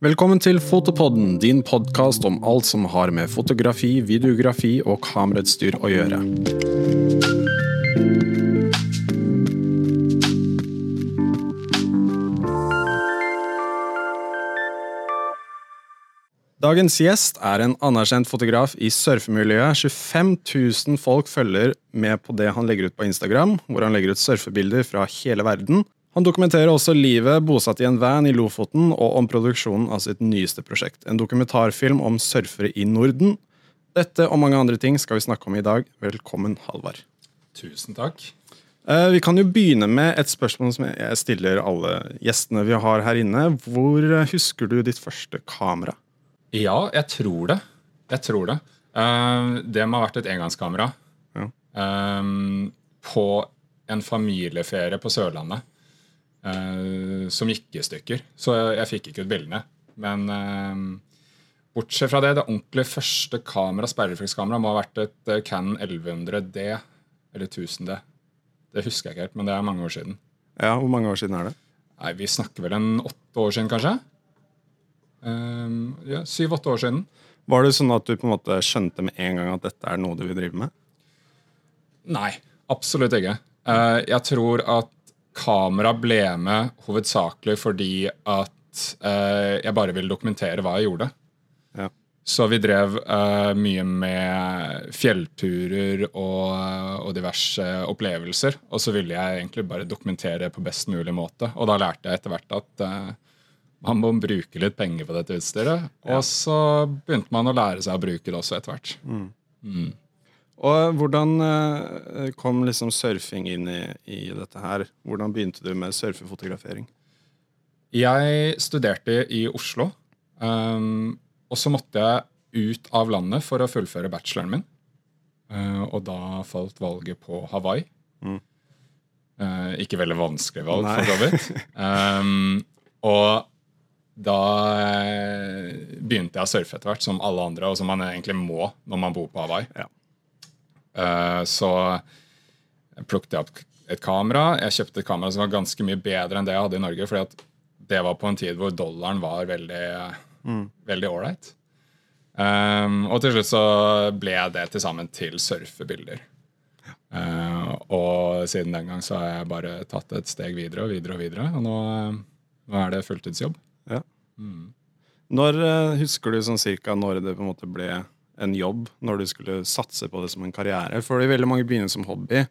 Velkommen til Fotopodden, din podkast om alt som har med fotografi, videografi og kamerautstyr å gjøre. Dagens gjest er en anerkjent fotograf i surfemiljøet. 25 000 folk følger med på det han legger ut på Instagram, hvor han legger ut surfebilder fra hele verden. Han dokumenterer også livet bosatt i en van i Lofoten, og om produksjonen av sitt nyeste prosjekt. En dokumentarfilm om surfere i Norden. Dette og mange andre ting skal vi snakke om i dag. Velkommen, Halvard. Tusen takk. Eh, vi kan jo begynne med et spørsmål som jeg stiller alle gjestene vi har her inne. Hvor husker du ditt første kamera? Ja, jeg tror det. Jeg tror det. Uh, det må ha vært et engangskamera. Ja. Um, på en familieferie på Sørlandet uh, som gikk i stykker. Så jeg, jeg fikk ikke ut bildene. Men eh, bortsett fra det, det ordentlig første kamera, speilreflekskamera må ha vært et Canon 1100D eller 1000D. Det husker jeg ikke helt, men det er mange år siden. Ja, Hvor mange år siden er det? Nei, Vi snakker vel en åtte år siden, kanskje. Um, ja, Syv-åtte år siden. Var det sånn at du på en måte skjønte med en gang at dette er noe du vil drive med? Nei, absolutt ikke. Uh, jeg tror at kamera ble med hovedsakelig fordi at uh, jeg bare ville dokumentere hva jeg gjorde. Ja. Så vi drev uh, mye med fjellturer og, og, diverse opplevelser. Og så ville jeg egentlig bare dokumentere på best mulig måte. Og da lærte jeg etter hvert at man må bruke litt penger på dette utstyret. Ja. Og så begynte man å lære seg å bruke det også etter hvert. Mm. Mm. Og hvordan eh, kom liksom surfing inn i, i, dette her? Hvordan begynte du med surfefotografering? Jeg studerte i Oslo. Um, og så måtte jeg ut av landet for å fullføre bacheloren min. Uh, og da falt valget på Hawaii. Mm. Uh, ikke veldig vanskelig valg, Nei. for så vidt. Um, og da begynte jeg å surfe etter hvert, som alle andre, og som man egentlig må når man bor på Hawaii. Ja. Uh, så plukket jeg opp et kamera. Jeg kjøpte et kamera som var ganske mye bedre enn det jeg hadde i Norge. fordi det var på en tid hvor dollaren var veldig mm. veldig ålreit. Um, og til slutt så ble det til sammen til surfebilder. Uh, og siden den gang så har jeg bare tatt et steg videre og videre og videre. Og nå, nå er det fulltidsjobb. Ja. Mm. Når Husker du sånn cirka når det på en måte ble en jobb, når du skulle satse på det som en karriere? For det er veldig mange begynner som hobby,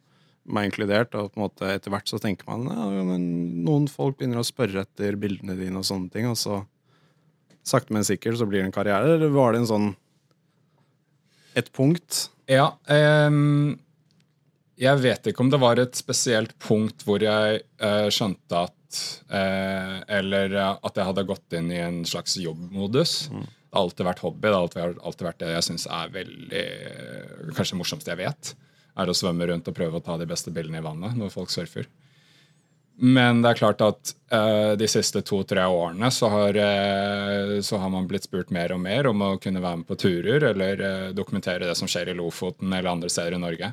meg inkludert, og på en måte etter hvert så tenker man ja, men noen folk begynner å spørre etter bildene dine og sånne ting, og så sakte, men sikkert så blir det en karriere. Eller var det en sånn et punkt? Ja. Um, jeg vet ikke om det var et spesielt punkt hvor jeg uh, skjønte at eh, eller at jeg hadde gått inn i en slags jobbmodus. Mm. Det har alltid vært hobby. Det har alltid, alltid vært det jeg syns er veldig kanskje det morsomste jeg vet. Er å svømme rundt og prøve å ta de beste bildene i vannet når folk surfer. Men det er klart at uh, de siste to-tre årene så har, uh, så har, man blitt spurt mer og mer om å kunne være med på turer eller uh, dokumentere det som skjer i Lofoten eller andre steder i Norge.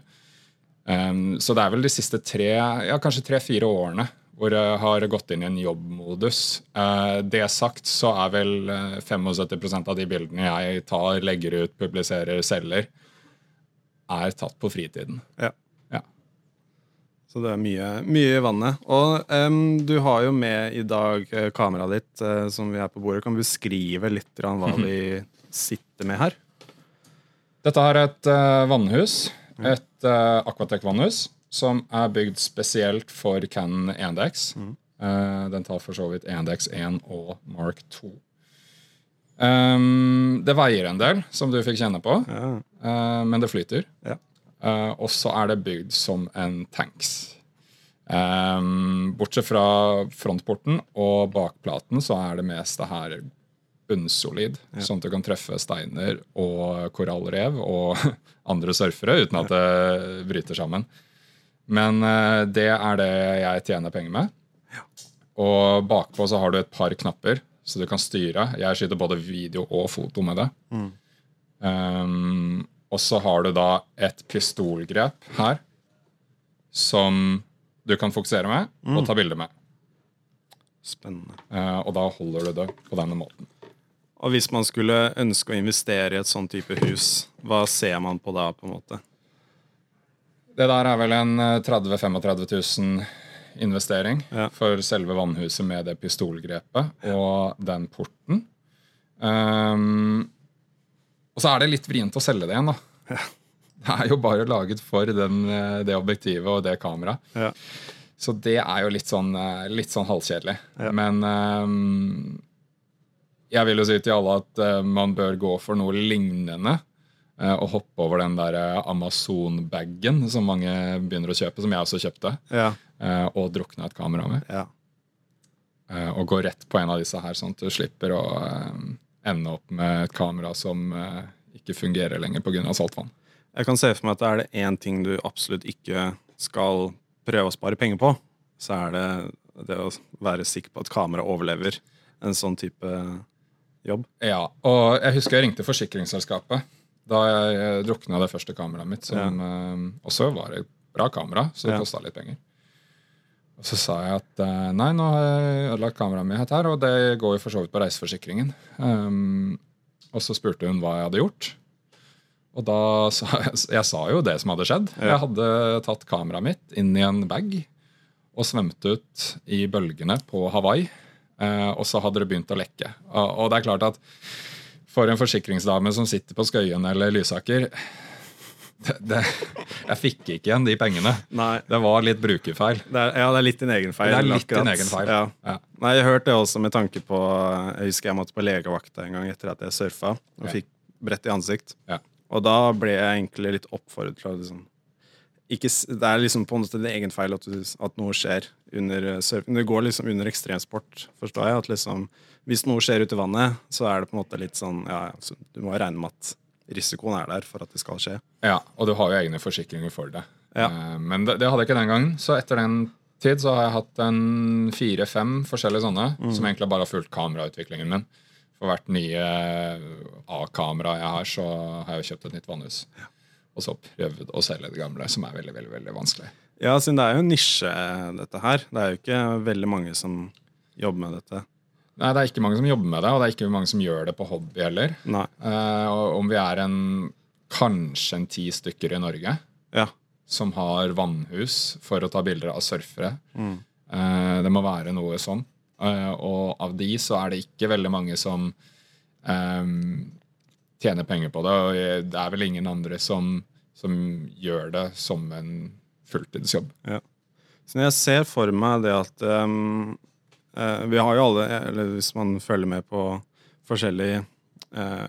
Um, så det er vel de siste tre, ja, kanskje tre-fire årene hvor jeg har gått inn i en jobbmodus. Eh, det sagt så er vel 75 eh, av de bildene jeg tar, legger ut, publiserer, selger, er tatt på fritiden. Ja. ja. Så det er mye, mye i vannet. Og um, du har jo med i dag eh, kameraet ditt uh, som vi er på bordet. Kan du beskrive litt hva vi sitter med her? Dette er et uh, vannhus. Et uh, Aquatec-vannhus som er bygd spesielt for Canon 1DX. Mm. Uh, den tar for så vidt 1DX1 og Mark 2. Um, det veier en del, som du fikk kjenne på, ja. uh, men det flyter. Ja. Uh, og så er det bygd som en tanks. Um, bortsett fra frontporten og bakplaten så er det meste her bunnsolid. Ja. Sånn at du kan treffe steiner og korallrev og andre surfere uten at det bryter sammen. Men uh, det er det jeg tjener penger med. Og bakpå så har du et par knapper, så du kan styre. Jeg skyter både video og foto med det. Mm. Um, og så har du da et pistolgrep her som du kan fokusere med mm. og ta bilde med. Spennende. Uh, og da holder du det på denne måten. Og hvis man skulle ønske å investere i et sånn type hus, hva ser man på da, på en måte? Det der er vel en eh, 30 000-35 000 investering Ja. for selve vannhuset med det pistolgrepet og den porten. Um, og så er det litt vrient å selge det igjen, da. Det er jo bare laget for den, eh, det objektivet og det kameraet. Ja. Så det er jo litt sånn, eh, litt sånn halvkjedelig. Ja. Men um, jeg vil jo si til alle at eh, man bør gå for noe lignende. Eh, og hoppe over den der eh, Amazon-bagen som mange begynner å kjøpe, som jeg også kjøpte. Ja. eh, og drukne et kamera med. ja. eh, og gå rett på en av disse her, sånn at du slipper å eh, ende opp med et kamera som eh, ikke fungerer lenger pga. saltvann. Jeg kan se for meg at det er det én ting du absolutt ikke skal prøve å spare penger på, så er det det å være sikker på at kameraet overlever en sånn type jobb. Ja, og jeg husker jeg ringte forsikringsselskapet da jeg eh, drukna det første kameraet mitt, som eh, også var et bra kamera, så det Ja. kosta litt penger. Og så sa jeg at eh, nei, nå har jeg ødelagt kameraet mitt her, og det går jo for så vidt på reiseforsikringen. Um, og så spurte hun hva jeg hadde gjort. Og da sa jeg, jeg sa jo det som hadde skjedd. Ja. Jeg hadde tatt kameraet mitt inn i en bag og svømt ut i bølgene på Hawaii. Uh, og så hadde det begynt å lekke. Og, og det er klart at for en forsikringsdame som sitter på Skøyen eller Lysaker det, det, Jeg fikk ikke igjen de pengene. Nei, Det var litt brukerfeil. det er, ja, det er litt din egen feil. Det er litt akkurat. din egen feil. Ja. Ja. Nei, Jeg hørte det også med tanke på Jeg husker jeg måtte på legevakta en gang etter at jeg surfa og fikk brett i ansikt. Ja. Og da ble jeg egentlig litt å liksom ikke, Det er liksom på en måte din egen feil at, du, at noe skjer under eh, surfing. Det går liksom under ekstremsport, forstår jeg. At liksom Hvis noe skjer ute i vannet, så er det på en måte litt sånn Ja, ja, du må regne med at risikoen er der for at det skal skje. Ja, og du har jo egne forsikringer for det. Ja. Eh, Men det, det hadde jeg ikke den gangen. Så etter den tid så har jeg hatt en fire-fem forskjellige sånne, Mm. som egentlig bare har fulgt kamerautviklingen min. For hvert nye A-kamera jeg har, så har jeg jo kjøpt et nytt vannhus. Og så prøvd å selge det gamle, som er veldig, veldig, veldig vanskelig. Ja, siden det er jo en nisje, dette her. Det er jo ikke veldig mange som jobber med dette. Nei, Det er ikke mange som jobber med det, og det er ikke mange som gjør det på hobby heller. Nei. Eh, om vi er en kanskje en ti stykker i Norge Ja. som har vannhus for å ta bilder av surfere. Mm. Eh, det må være noe sånn. Eh, og av de så er det ikke veldig mange som ehm, tjener penger på det. Og det er vel ingen andre som, som gjør det som en fulltidsjobb. Så når jeg ser for meg det at eh, Vi har jo alle, eller hvis man følger med på forskjellige eh,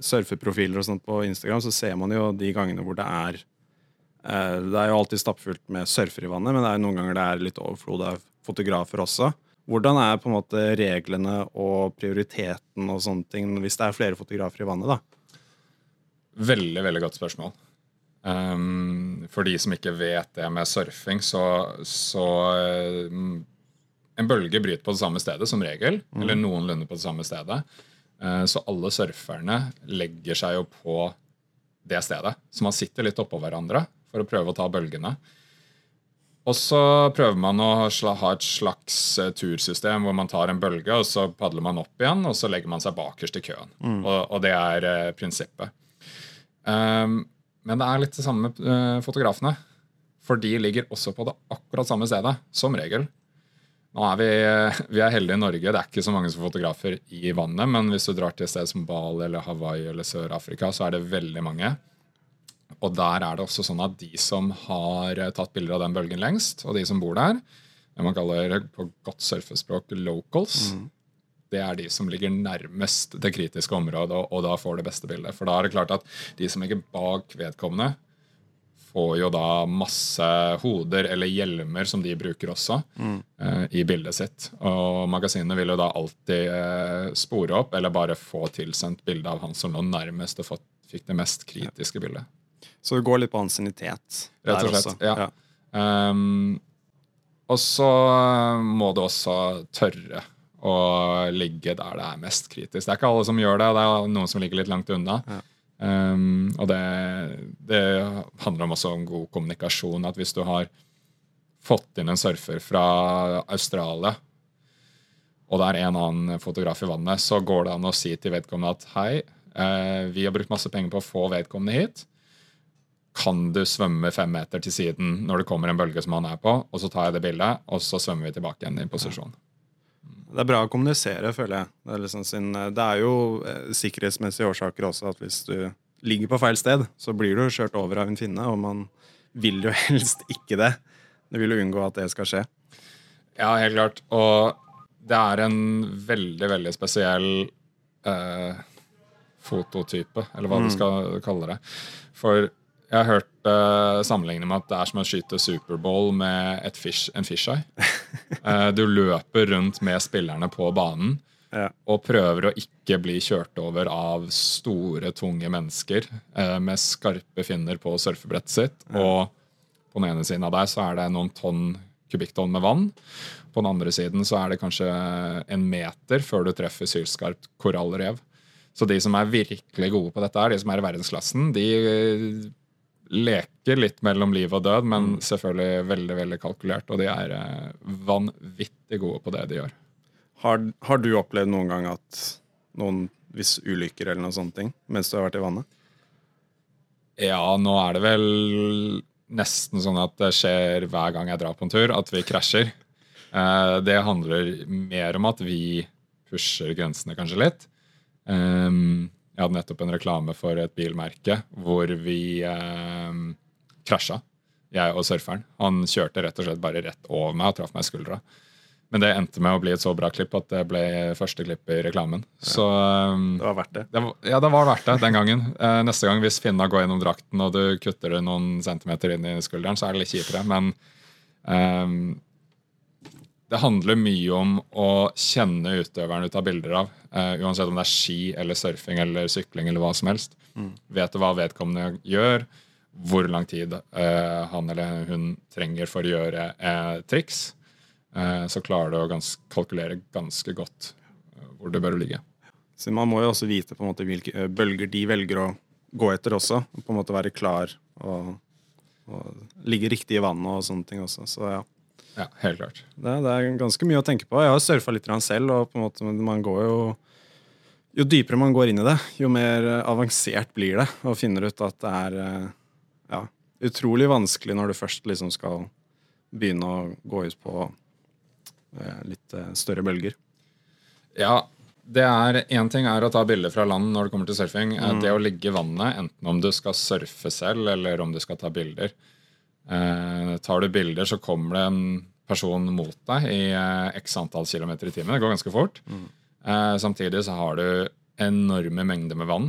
surfeprofiler og sånt på Instagram, så ser man jo de gangene hvor det er eh, Det er jo alltid stappfullt med surfere i vannet, men det er jo noen ganger det er litt overflod av fotografer også. Hvordan er på en måte reglene og prioriteten og sånne ting hvis det er flere fotografer i vannet? da? Veldig, veldig godt spørsmål. Um, for de som ikke vet det med surfing, så, så ehm, En bølge bryter på det samme stedet som regel, eller noenlunde på det samme stedet. Eh, så alle surferne legger seg jo på det stedet. Så man sitter litt oppå hverandre for å prøve å ta bølgene. Og så prøver man å ha et slags eh, tursystem hvor man tar en bølge, og så padler man opp igjen, og så legger man seg bakerst i køen. Og, og det er eh, prinsippet. Um, men det er litt det samme med eh, fotografene. For de ligger også på det akkurat samme stedet, som regel. Nå er vi, eh, vi er heldige i Norge. Det er ikke så mange som fotografer i vannet, men hvis du drar til et sted som Bali eller Hawaii eller Sør-Afrika, så er det veldig mange. Og der er det også sånn at de som har eh, tatt bilder av den bølgen lengst, og de som bor der, det man kaller på godt surfespråk locals, det er de som ligger nærmest det kritiske området, og, og da får det beste bildet. For da er det klart at de som ligger bak vedkommende, får jo da masse hoder eller hjelmer som de bruker også eh, i bildet sitt. Og magasinet vil jo da alltid uh, spore opp eller bare få tilsendt bilde av han som lå nærmest og fått, fikk det mest kritiske bildet. Så det går litt på ansiennitet. Der også. Ja. Um, og så må du også tørre å ligge der det er mest kritisk. Det er ikke alle som gjør det, det er noen som ligger litt langt unna. Ja. Um, og det, det handler også om god kommunikasjon. At hvis du har fått inn en surfer fra Australia, og det er en annen fotograf i vannet, så går det an å si til vedkommende at hei, uh, vi har brukt masse penger på å få vedkommende hit. Kan du svømme fem meter til siden når det kommer en bølge som han er på, og så tar jeg det bildet, og så svømmer vi tilbake igjen i posisjon. Det er bra å kommunisere, føler jeg. Det er, liksom sin, det er jo eh, sikkerhetsmessige årsaker også, at hvis du ligger på feil sted, så blir du kjørt over av en finne, og man vil jo helst ikke det. Du vil jo unngå at det skal skje. Ja, helt klart. Og det er en veldig, veldig spesiell eh, fototype, eller hva mm. du skal kalle det. For jeg har hørt uh, sammenligne med at det er som å skyte Superbowl med fish, en fisheye. uh, du løper rundt med spillerne på banen ja. og prøver å ikke bli kjørt over av store, tunge mennesker uh, med skarpe finner på surfebrettet sitt. Ja. Og på den ene siden av deg så er det noen tonn kubikktonn med vann. På den andre siden så er det kanskje en meter før du treffer sylskarpt korallrev. Så de som er virkelig gode på dette, de som er i verdensklassen, de leker litt mellom liv og død, men mm. selvfølgelig veldig veldig kalkulert. Og de er eh, vanvittig gode på det de gjør. Har, har, du opplevd noen gang at noen hvis ulykker eller noen sånne ting mens du har vært i vannet? Ja, nå er det vel nesten sånn at det skjer hver gang jeg drar på en tur, at vi krasjer. Eh, det handler mer om at vi pusher grensene kanskje litt. Um, jeg hadde nettopp en reklame for et bilmerke hvor vi eh, krasja, jeg og surferen. Han kjørte rett og slett bare rett over meg og traff meg i skuldra. Men det endte med å bli et så bra klipp at det ble første klipp i reklamen. Ja. Så um, Det var verdt det? det var, ja, det var verdt det den gangen. Eh, neste gang hvis finna går gjennom drakten og du kutter det noen centimeter inn i skulderen, så er det litt kjipere. Men um, det handler mye om å kjenne utøveren du tar bilder av. Uh, uansett om det er ski eller surfing eller sykling eller hva som helst. Mm. Vet du hva vedkommende gjør? Hvor lang tid uh, han eller hun trenger for å gjøre uh, triks? så klarer du å gans kalkulere ganske godt hvor det bør ligge. Så Man må jo også vite på en måte hvilke bølger de velger å gå etter også. Og på en måte være klar og, og ligge riktig i vannet og sånne ting også. Så ja. Ja, helt klart. Det, det, er ganske mye å tenke på. Jeg har surfa litt selv, og på en måte man går jo Jo dypere man går inn i det, jo mer avansert blir det, og finner ut at det er eh, ja, utrolig vanskelig når du først liksom skal begynne å gå ut på eh, litt eh, større bølger. Ja, det er Én ting er å ta bilder fra land når det kommer til surfing. Mm. Det å ligge i vannet, enten om du skal surfe selv eller om du skal ta bilder, Eh, tar du bilder, så kommer det en person mot deg i eh, x antall kilometer i timen. Det går ganske fort. Mm. Eh, samtidig så har du enorme mengder med vann.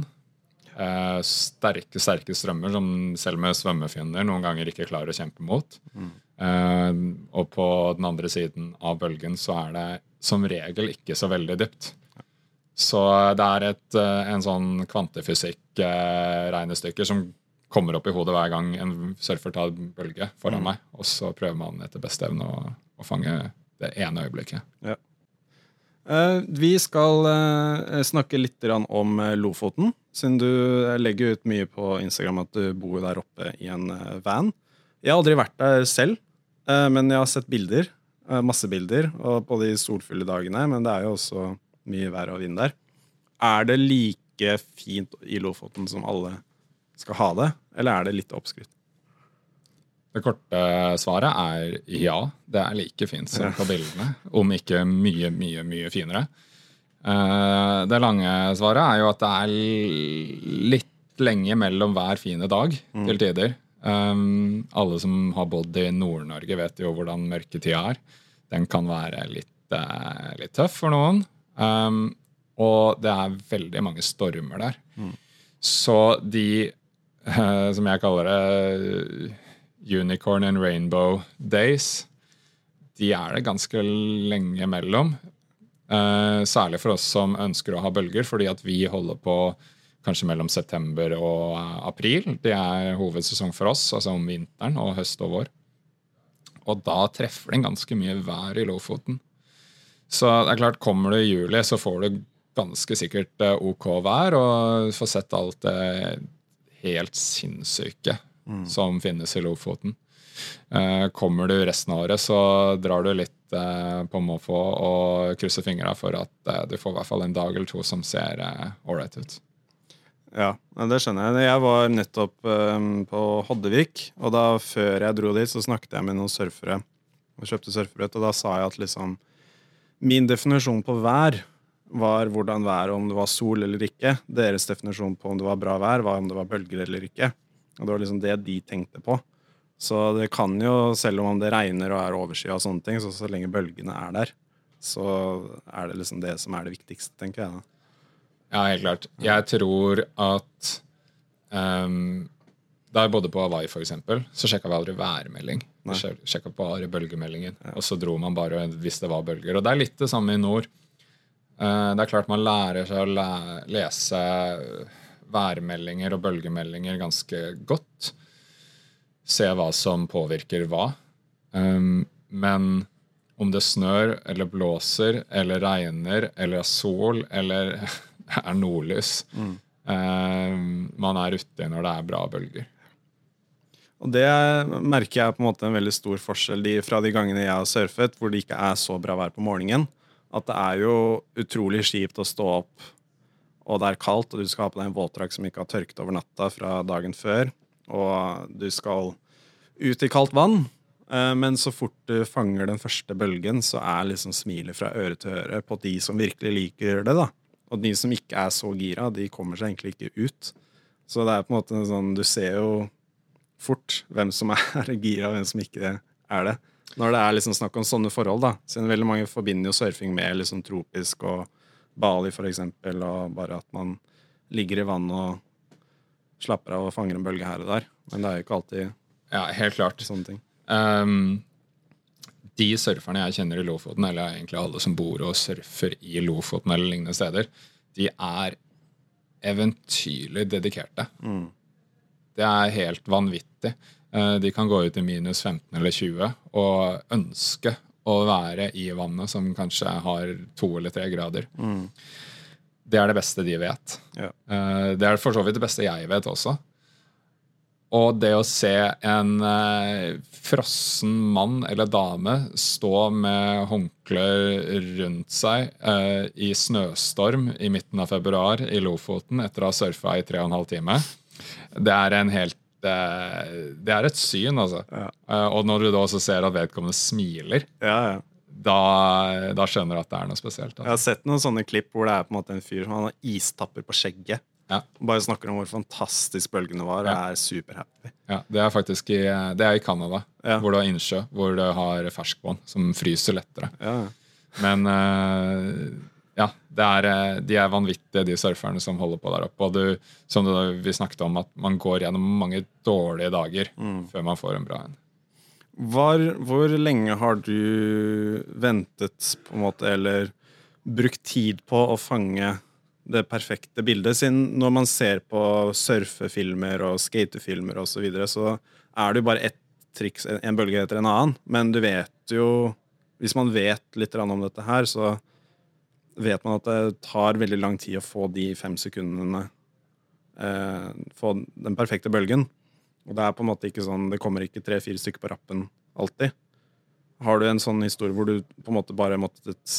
Eh, sterke, sterke strømmer som selv med svømmefinner noen ganger ikke klarer å kjempe mot. Mm. Eh, og på den andre siden av bølgen så er det som regel ikke så veldig dypt. Så det er et, eh, en sånn kvantefysikk-regnestykke som kommer opp i hodet hver gang en surfer tar bølge foran mm. meg. Og så prøver man etter beste evne å, å, fange det ene øyeblikket. Ja. Uh, vi skal uh, snakke litt om uh, Lofoten, siden du legger ut mye på Instagram at du bor der oppe i en van. Jeg har aldri vært der selv, men jeg har sett bilder. masse bilder og på de solfulle dagene, men det er jo også mye vær og vind der. Er det like fint i Lofoten som alle skal ha det, eller er det litt oppskrytt? Det korte svaret er ja. Det er like fint som på bildene, om ikke mye, mye, mye finere. Eh, det lange svaret er jo at det er litt lenge mellom hver fine dag mm. til tider. Um, alle som har bodd i Nord-Norge, vet jo hvordan mørketida er. Den kan være litt, uh, litt tøff for noen. Um, og det er veldig mange stormer der. Mm. Så de Eh, som jeg kaller det, unicorn and rainbow days, de er det ganske lenge mellom. Uh, særlig for oss som ønsker å ha bølger, fordi at vi holder på kanskje mellom september og april. Det er hovedsesong for oss, altså om vinteren og høst og vår. Og da treffer det ganske mye vær i Lofoten. Så det er klart, kommer du i juli, så får du ganske sikkert eh, OK vær og får sett alt det helt sinnssyke mm. som finnes i Lofoten. Eh, kommer du resten av året, så drar du litt eh, på måfå og krysser fingra for at eh, du får i hvert fall en dag eller to som ser ålreit ut. Ja, det skjønner jeg. Jeg var nettopp på Hoddevik, og da før jeg dro dit, så snakket jeg med noen surfere og kjøpte surfebrett, og da sa jeg at liksom Min definisjon på vær var hvordan været, om det var sol eller ikke. Deres definisjon på om det var bra vær, var om det var bølger eller ikke. Og det var liksom det de tenkte på. Så det kan jo, selv om det regner og er overskya og sånne ting, så, så lenge bølgene er der, så er det liksom det som er det viktigste, tenker jeg da. Ja, helt klart. Jeg tror at um, Da jeg bodde på Hawaii, for eksempel, så sjekka vi aldri værmelding. Vi sjekka bare bølgemeldingen. Ja. Og så dro man bare hvis det var bølger. Og det er litt det samme i nord. Uh, det er klart man lærer seg å lese værmeldinger og bølgemeldinger ganske godt. Se hva som påvirker hva. Um, men om det snør eller blåser eller regner eller er sol eller er nordlys. Mm. Eh, man er uti når det er bra bølger. Og Det merker jeg på en måte en veldig stor forskjell fra de gangene jeg har surfet hvor det ikke er så bra vær på morgenen. At det er jo utrolig kjipt å stå opp, og det er kaldt, og du skal ha på deg en våtdrakt som ikke har tørket over natta fra dagen før, og du skal ut i kaldt vann. Eh, men så fort du fanger den første bølgen, så er liksom smilet fra øre til øre på de som virkelig liker det. da. Og de som ikke er så gira, de kommer seg egentlig ikke ut. Så det er på en måte sånn Du ser jo fort hvem som er gira, og hvem som ikke er det. Når det er liksom snakk om sånne forhold, da. Siden veldig mange forbinder jo surfing med liksom tropisk og Bali, for eksempel, og bare at man ligger i vann og slapper av og fanger en bølge her og der. Men det er jo ikke alltid ja, helt klart. sånne ting. Um, de surferne jeg kjenner i Lofoten, eller egentlig alle som bor og surfer i Lofoten eller lignende steder, de er eventyrlig dedikerte. Mm. Det er helt vanvittig. Eh, de kan gå ut i minus 15 eller 20 og ønske å være i vannet som kanskje har to eller tre grader. Mm. Det er det beste de vet. Ja. Eh, det er for så vidt det beste jeg vet også. Og det å se en eh, frossen mann eller dame stå med håndkle rundt seg eh, i snøstorm i midten av februar i Lofoten etter å ha surfa i tre og en halv time, det er en helt eh, Det er et syn, altså. Ja. Eh, og når du da også ser at vedkommende smiler, ja, ja. Da, da, skjønner du at det er noe spesielt. Altså. Jeg har sett noen sånne klipp hvor det er på en måte en fyr som har istapper på skjegget. Ja. Bare snakker om hvor fantastisk bølgene var. Og ja. er superhappy. Ja, det er faktisk i, det er i Canada, ja. hvor du har innsjø, hvor du har ferskvann som fryser lettere. Ja. Men uh, er, eh, de er vanvittige, de surferne som holder på der oppe. Og du, som du, vi snakket om, at man går gjennom mange dårlige dager mm. før man får en bra en. hvor lenge har du ventet, på en måte, eller brukt tid på å fange det perfekte bildet. Siden når man ser på surfefilmer og skatefilmer osv., så, videre, så er det jo bare ett triks, en bølge etter en annen. Men du vet jo Hvis man vet litt om dette her, så vet man at det tar veldig lang tid å få de fem sekundene eh, Få den perfekte bølgen. Og det er på en måte ikke sånn Det kommer ikke tre-fire stykker på rappen alltid. Har du en sånn historie hvor du på en måte bare måttet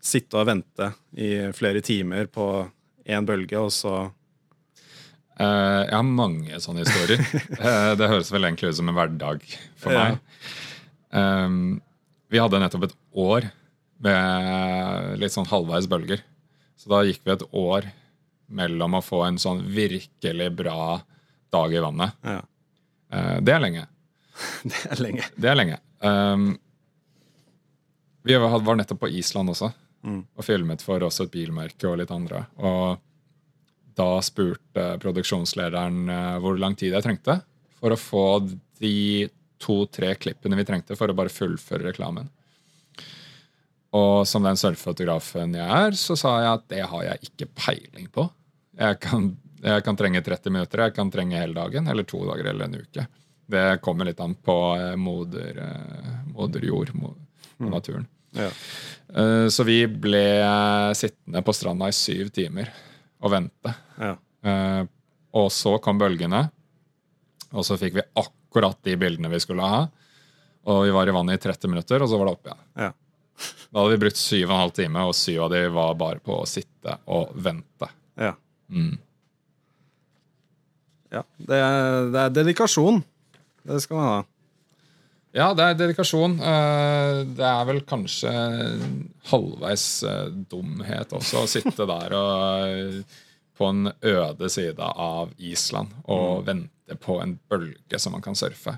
sitte og vente i flere timer på én bølge, og så uh, Jeg har mange sånne historier. uh, det høres vel egentlig ut som en hverdag for meg. Ja. Um, vi hadde nettopp et år med litt sånn halvveis bølger. Så da gikk vi et år mellom å få en sånn virkelig bra dag i vannet. Ja. Uh, det er lenge. det er lenge. Det er lenge. Um, vi var nettopp på Island også. Mm. Og filmet for også et bilmerke og litt andre. Og da spurte produksjonslederen uh, hvor lang tid jeg trengte for å få de to-tre klippene vi trengte for å bare fullføre reklamen. Og som den surfefotografen jeg er, så sa jeg at det har jeg ikke peiling på. Jeg kan, jeg kan, trenge 30 minutter, jeg kan trenge hele dagen, eller to dager eller en uke. Det kommer litt an på eh, moder, eh, moder jord og mm. naturen. Ja. Eh, så vi ble sittende på stranda i syv timer og vente. Ja. Og så kom bølgene. Og så fikk vi akkurat de bildene vi skulle ha. Og vi var i vannet i 30 minutter, og så var det opp igjen. Ja. Da hadde vi brukt syv og en halv time, og syv av de var bare på å sitte og vente. Ja. Mm. ja. Det, er, det er dedikasjon. Det skal man ha. Ja, det er dedikasjon. Eh, Det er vel kanskje halvveis eh, dumhet også å sitte der og eh, på en øde side av Island og vente på en bølge som man kan surfe.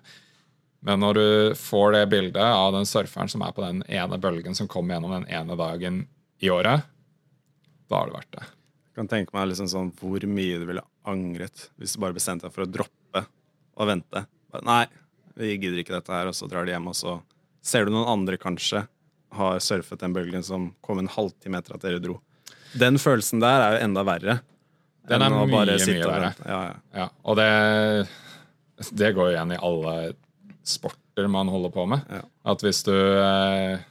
Men når du får det bildet av den surferen som er på den ene bølgen som kom gjennom den ene dagen i året, da har det vært det. Jeg kan tenke meg liksom sånn hvor mye du ville angret hvis du bare bestemte deg for å droppe og vente. Bare, Nei, vi gidder ikke dette her, og så drar de hjem, og så ser du noen andre kanskje har surfet den bølgen som kom en halvtime etter at dere dro. Den følelsen der er jo enda verre. Den er mye, mye verre. Ja, ja. Ja, og det, det går jo igjen i alle sporter man holder på med. Ja. At hvis du eh,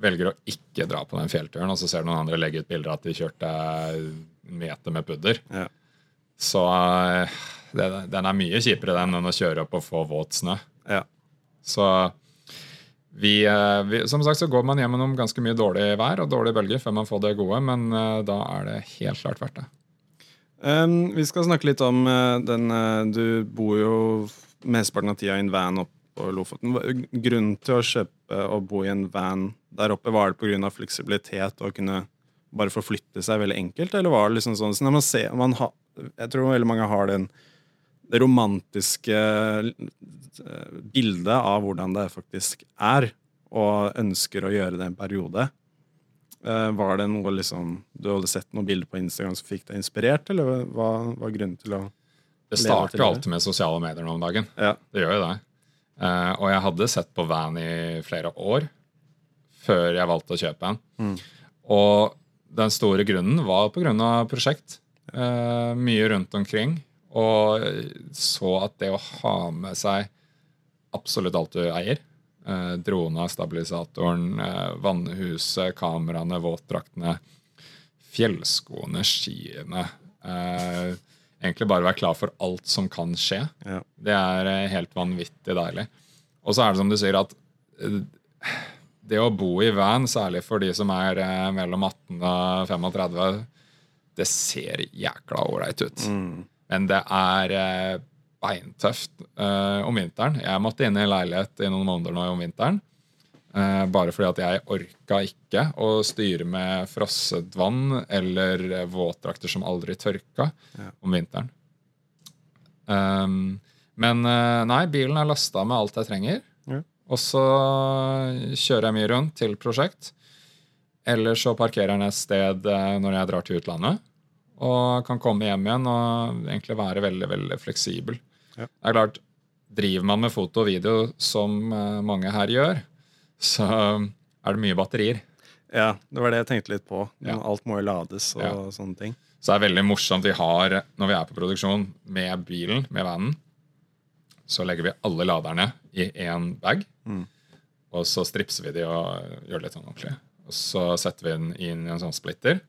velger å ikke dra på den fjellturen, og så ser du noen andre legge ut bilder av at de kjørte en meter med pudder, Ja. så eh, det, den er mye kjipere den enn å kjøre opp og få våt snø. Ja. Så vi, eh, vi, som sagt så går man gjennom ganske mye dårlig vær og dårlige bølger før man får det gode, men eh, da er det helt klart verdt det. Um, vi skal snakke litt om uh, den uh, Du bor jo mesteparten av tida i en van oppe på Lofoten. Grunnen til å kjøpe og bo i en van der oppe, var det pga. fleksibilitet og kunne bare forflytte seg veldig enkelt, eller var det liksom sånn så man ser, man ha, Jeg tror veldig mange har den, det romantiske eh, bildet av hvordan det faktisk er, og ønsker å gjøre det en periode. Eh, Var det noe liksom Du hadde sett noen bilder på Instagram som fikk deg inspirert, eller hva var grunnen til å Det starter alltid med sosiale medier nå om dagen. Ja. Det gjør jo det. Eh, og jeg hadde sett på van i flere år før jeg valgte å kjøpe en. Mm. Og den store grunnen var av prosjekt. Uh, mye rundt omkring. Og så at det å ha med seg absolutt alt du eier uh, Drona, stabilisatoren, eh, vannhuset, kameraene, våtdraktene, fjellskoene, skiene eh, Egentlig bare være klar for alt som kan skje. Ja. Det er eh, helt vanvittig deilig. Og så er det som du sier, at eh, det å bo i van, særlig for de som er eh, mellom 18 og 35, det ser jækla ålreit ut. Men det er beintøft om vinteren. Jeg måtte inn i leilighet i noen måneder nå om vinteren. Eh, bare fordi at jeg orka ikke å styre med frosset vann eller våtdrakter som aldri tørka om vinteren. Um, men eh, nei, bilen er lasta med alt jeg trenger. Ja. Og så kjører jeg mye rundt til prosjekt. Eller så parkerer jeg et sted eh, når jeg drar til utlandet. Og kan komme hjem igjen og egentlig være veldig veldig fleksibel. Ja. Det er klart, Driver man med foto og video, som mange her gjør, så er det mye batterier. ja, det var det jeg tenkte litt på. Ja. Alt må jo lades og Ja. sånne ting. Så det er veldig morsomt vi har, når vi er på produksjon med bilen, med vanen, så legger vi alle laderne i én bag. Mm. Og så stripser vi de og gjør det litt sånn ordentlig. Og så setter vi den inn i en sånn splitter.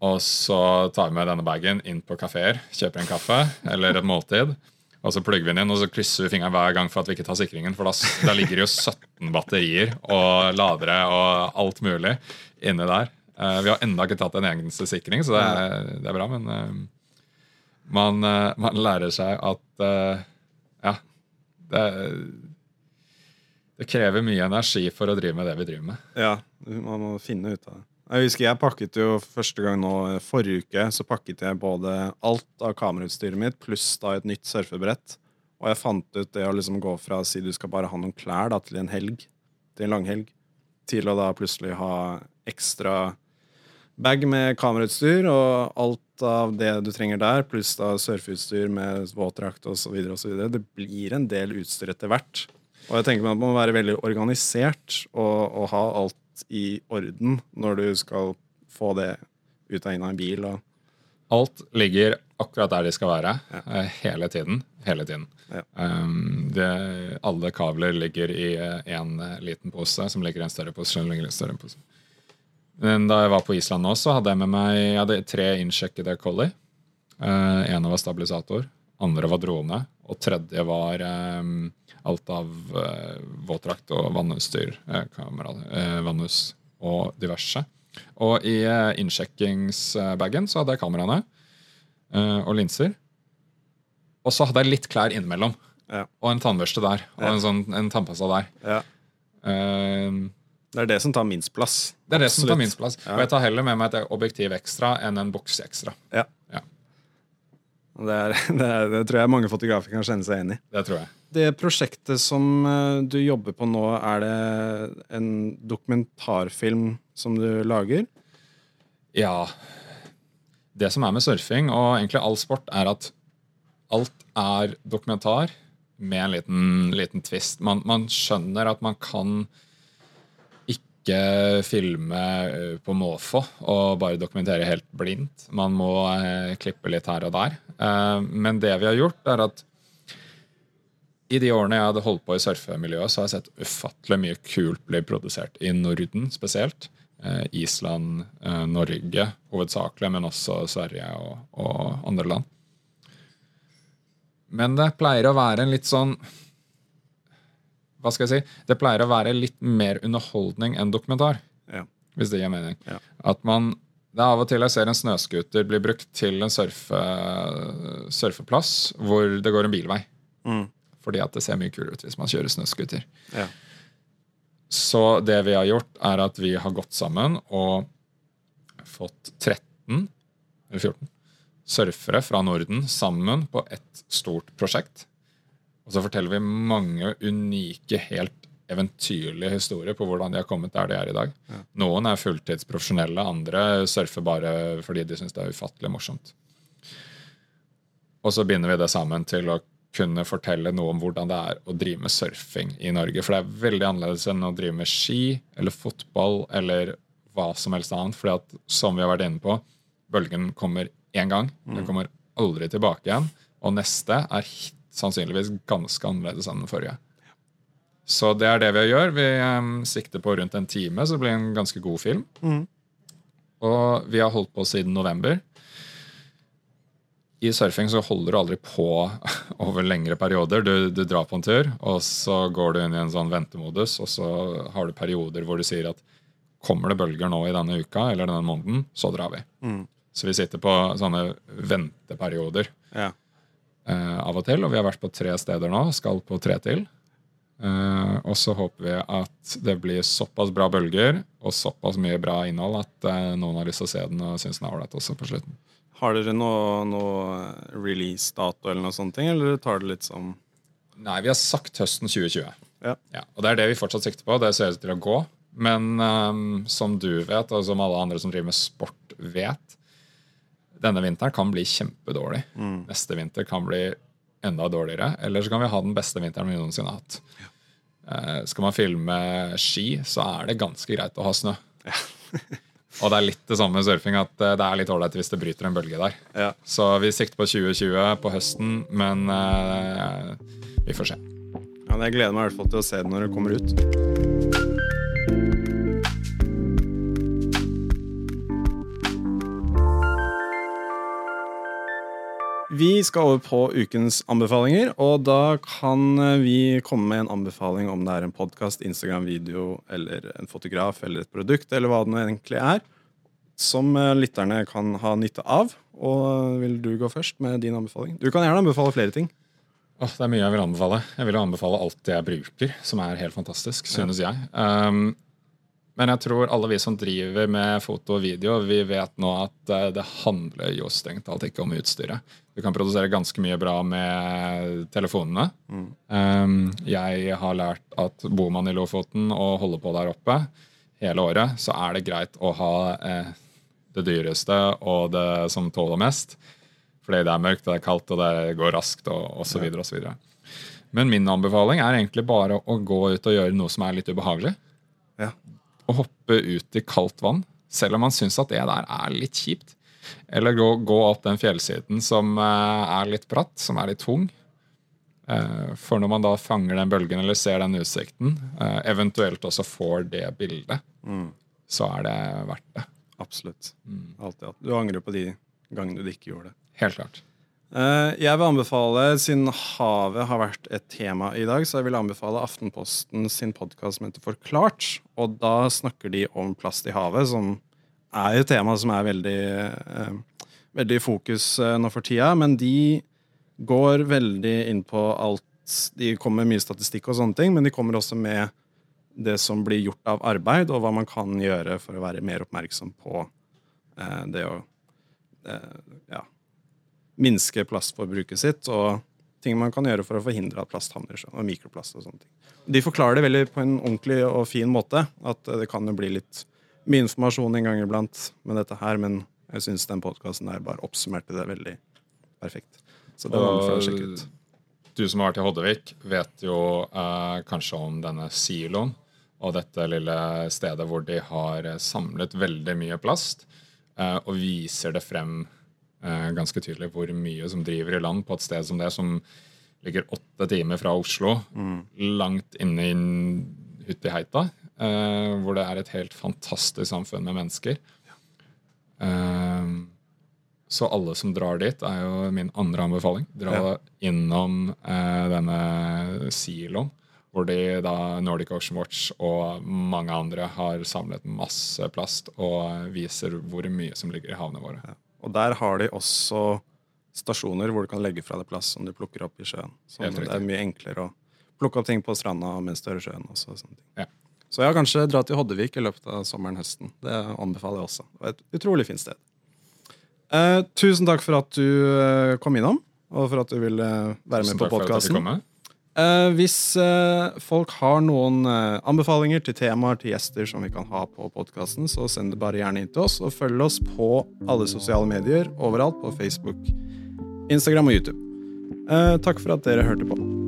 Og så tar vi med denne bagen inn på kafeer, kjøper en kaffe eller et måltid. Og så plugger vi den inn, og så krysser vi fingeren hver gang for at vi ikke tar sikringen. For da, da ligger det jo 17 batterier og ladere og alt mulig inni der. Uh, vi har ennå ikke tatt en eneste sikring, så det er, det er bra. Men uh, man, uh, man lærer seg at ja, det, det krever mye energi for å drive med det vi driver med. Ja, man må finne ut av det. Jeg husker jeg pakket jo første gang nå forrige uke, så pakket jeg både alt av kamerautstyret mitt pluss da et nytt surfebrett. Og jeg fant ut det å liksom gå fra å si du skal bare ha noen klær da, til en helg, til en langhelg, til å da plutselig ha ekstra bag med kamerautstyr og alt av det du trenger der, pluss da surfeutstyr med våtdrakt osv. Det blir en del utstyr etter hvert. Og jeg tenker man må være veldig organisert og, og ha alt i orden når du skal få det ut inn av en bil. Og, Alt ligger akkurat der de skal være Ja. hele tiden. Hele tiden. Ja. Um, det, alle kabler ligger i én liten pose, som ligger i en større pose. Som ligger i en større pose. Men da jeg var på Island nå, så hadde jeg med meg jeg hadde tre innsjekkede Collie. Uh, en var stabilisator. Andre var drone. Og tredje var eh, alt av eh, våtdrakt og vannutstyr. Eh, kamera, eh, vannhus og diverse. Og i eh, innsjekkingsbagen så hadde jeg kameraene eh, og linser. Og så hadde jeg litt klær innimellom. Ja. Og en tannbørste der. Og Ja. en, sånn, en tannpasta der. Ja. Eh, Det er det som tar minst plass. det er det som tar minst plass. Og jeg tar heller med meg et objektiv ekstra enn en boks ekstra. Ja. Ja. Det, er, det, er, det tror jeg mange fotografer kan kjenne seg igjen i. Det tror jeg. Det prosjektet som eh, du jobber på nå, er det en dokumentarfilm som du lager? Ja. Det som er med surfing, og egentlig all sport, er at alt er dokumentar med en liten, liten twist. Man, man skjønner at man kan ikke filme eh, på måfå og bare dokumentere helt blindt. Man må eh, klippe litt her og der. Eh, men det vi har gjort, er at i de årene jeg hadde holdt på i surfemiljøet, så har jeg sett ufattelig mye kult bli produsert i Norden spesielt. Island, Norge hovedsakelig, men også Sverige og, og andre land. Men det pleier å være en litt sånn Hva skal jeg si? Det pleier å være litt mer underholdning enn dokumentar, Ja. hvis det gir mening. Ja. At man det er av og til jeg ser en snøscooter bli brukt til en surfe, surfeplass hvor det går en bilvei. Mm. Fordi at det ser mye kulere ut hvis man kjører snøscooter. Ja. Så det vi har gjort, er at vi har gått sammen og fått 13 eller 14 surfere fra Norden sammen på et stort prosjekt. Og så forteller vi mange unike, helt eventyrlige historier på hvordan de har kommet der de er i dag. Noen er fulltidsprofesjonelle, andre surfer bare fordi de syns det er ufattelig morsomt. Og så binder vi det sammen til å kunne fortelle noe om hvordan det er å drive med surfing i Norge. For det er veldig annerledes enn å drive med ski eller fotball eller hva som helst annet. Fordi at, som vi har vært inne på, bølgen kommer én gang. Den kommer aldri tilbake igjen. Og neste er sannsynligvis ganske annerledes enn den forrige. Så det er det vi gjør. Vi um, sikter på rundt en time, så det blir en ganske god film. Mm. Og vi har holdt på siden november. I surfing så holder du aldri på over lengre perioder. Du, du drar på en tur, og så går du inn i en sånn ventemodus, og så har du perioder hvor du sier at kommer det bølger nå i denne uka eller denne måneden, så drar vi. Mm. Så vi sitter på sånne venteperioder Ja. Eh, av og til, og vi har vært på tre steder nå, skal på tre til. Eh, og så håper vi at det blir såpass bra bølger og såpass mye bra innhold at eh, noen har lyst til å se den og syns den er ålreit også på slutten. Har dere noe, noe release-dato eller noe sånt, eller tar det litt som Nei, vi har sagt høsten 2020. Ja. Ja, og det er det vi fortsatt sikter på. Det ser ut til å gå. Men um, som du vet, og som alle andre som driver med sport vet, denne vinteren kan bli kjempedårlig. Neste vinter kan bli enda dårligere. Eller så kan vi ha den beste vinteren vi noensinne har hatt. Eh, skal man filme ski, så er det ganske greit å ha snø. og det er litt det samme med surfing, at eh, det er litt ålreit hvis det bryter en bølge der. Ja. Så vi sikter på 2020 på høsten, men eh, vi får se. ja jeg gleder meg i hvert fall til å se det når det kommer ut. Vi skal over på ukens anbefalinger, og da kan eh, vi komme med en anbefaling om det er en podkast, Instagram-video eller en fotograf eller et produkt, eller hva det nå egentlig er, som eh, lytterne kan ha nytte av. Og vil du gå først med din anbefaling? Du kan gjerne anbefale flere ting. Åh, det er mye jeg vil anbefale. Jeg vil anbefale alt det jeg bruker, som er helt fantastisk, synes jeg. Um, men jeg tror alle vi som driver med foto og video, vi vet nå at eh, det handler jo strengt talt ikke om utstyret. Du kan produsere ganske mye bra med telefonene. Um, jeg har lært at bor man i Lofoten og holder på der oppe hele året, så er det greit å ha eh, det dyreste og det som tåler mest. Fordi det er mørkt, det er kaldt, og det går raskt, og osv. osv. Men min anbefaling er egentlig bare å gå ut og gjøre noe som er litt ubehagelig. Ja. Å hoppe ut i kaldt vann, selv om man syns at det der er litt kjipt. Eller gå, gå opp den fjellsiden som eh, er litt bratt, som er litt tung. Eh, for når man da fanger den bølgen eller ser den utsikten, eh, eventuelt også får det bildet, så er det verdt det. Absolutt. Alltid. Du angrer på de gangene du ikke gjorde det. Helt klart. Eh, jeg vil anbefale, Siden havet har vært et tema i dag, så jeg vil anbefale Aftenposten sin podkast som heter Forklart. Og da snakker de om plast i havet, som er et tema som er veldig, eh, veldig i fokus eh, nå for tida. Men de går veldig inn på alt De kommer med mye statistikk og sånne ting, men de kommer også med det som blir gjort av arbeid, og hva man kan gjøre for å være mer oppmerksom på det å ja, minske plastforbruket sitt, og ting man kan gjøre for å forhindre at plast havner og mikroplast og sånne ting. De forklarer det veldig på en ordentlig og fin måte, at det kan jo bli litt mye informasjon en gang iblant med dette her, men jeg syns den podkasten der bare oppsummerte det veldig perfekt. Så det var for å sjekke ut. Du som har vært i Hoddevik, vet jo eh, kanskje om denne siloen og dette lille stedet hvor de har samlet veldig mye plast, eh, og viser det frem eh, ganske tydelig hvor mye som driver i land på et sted som det, som ligger åtte timer fra Oslo, mm. langt inne i Huttiheita, eh, hvor det er et helt fantastisk samfunn med mennesker. Uh, så alle som drar dit, er jo min andre anbefaling. Dra ja. innom eh, denne siloen, hvor de da Nordic Ocean Watch og mange andre har samlet masse plast og viser hvor mye som ligger i havnene våre. Ja. Og der har de også stasjoner hvor du kan legge fra deg plass som du plukker opp i sjøen. Så det er mye enklere å plukke opp ting på stranda mens du er i sjøen. Også, ja. Så ja, kanskje dra til Hoddevik i løpet av sommeren-høsten. Det anbefaler jeg også. Det er et utrolig fint sted. Eh, tusen takk for at du eh, kom innom, og for at du ville være tusen med på podkasten. Eh, hvis uh, folk har noen uh, anbefalinger til temaer til gjester som vi kan ha på podkasten, så send det bare gjerne inn til oss, og følg oss på alle sosiale medier overalt på Facebook, Instagram og YouTube. Takk for at dere hørte på.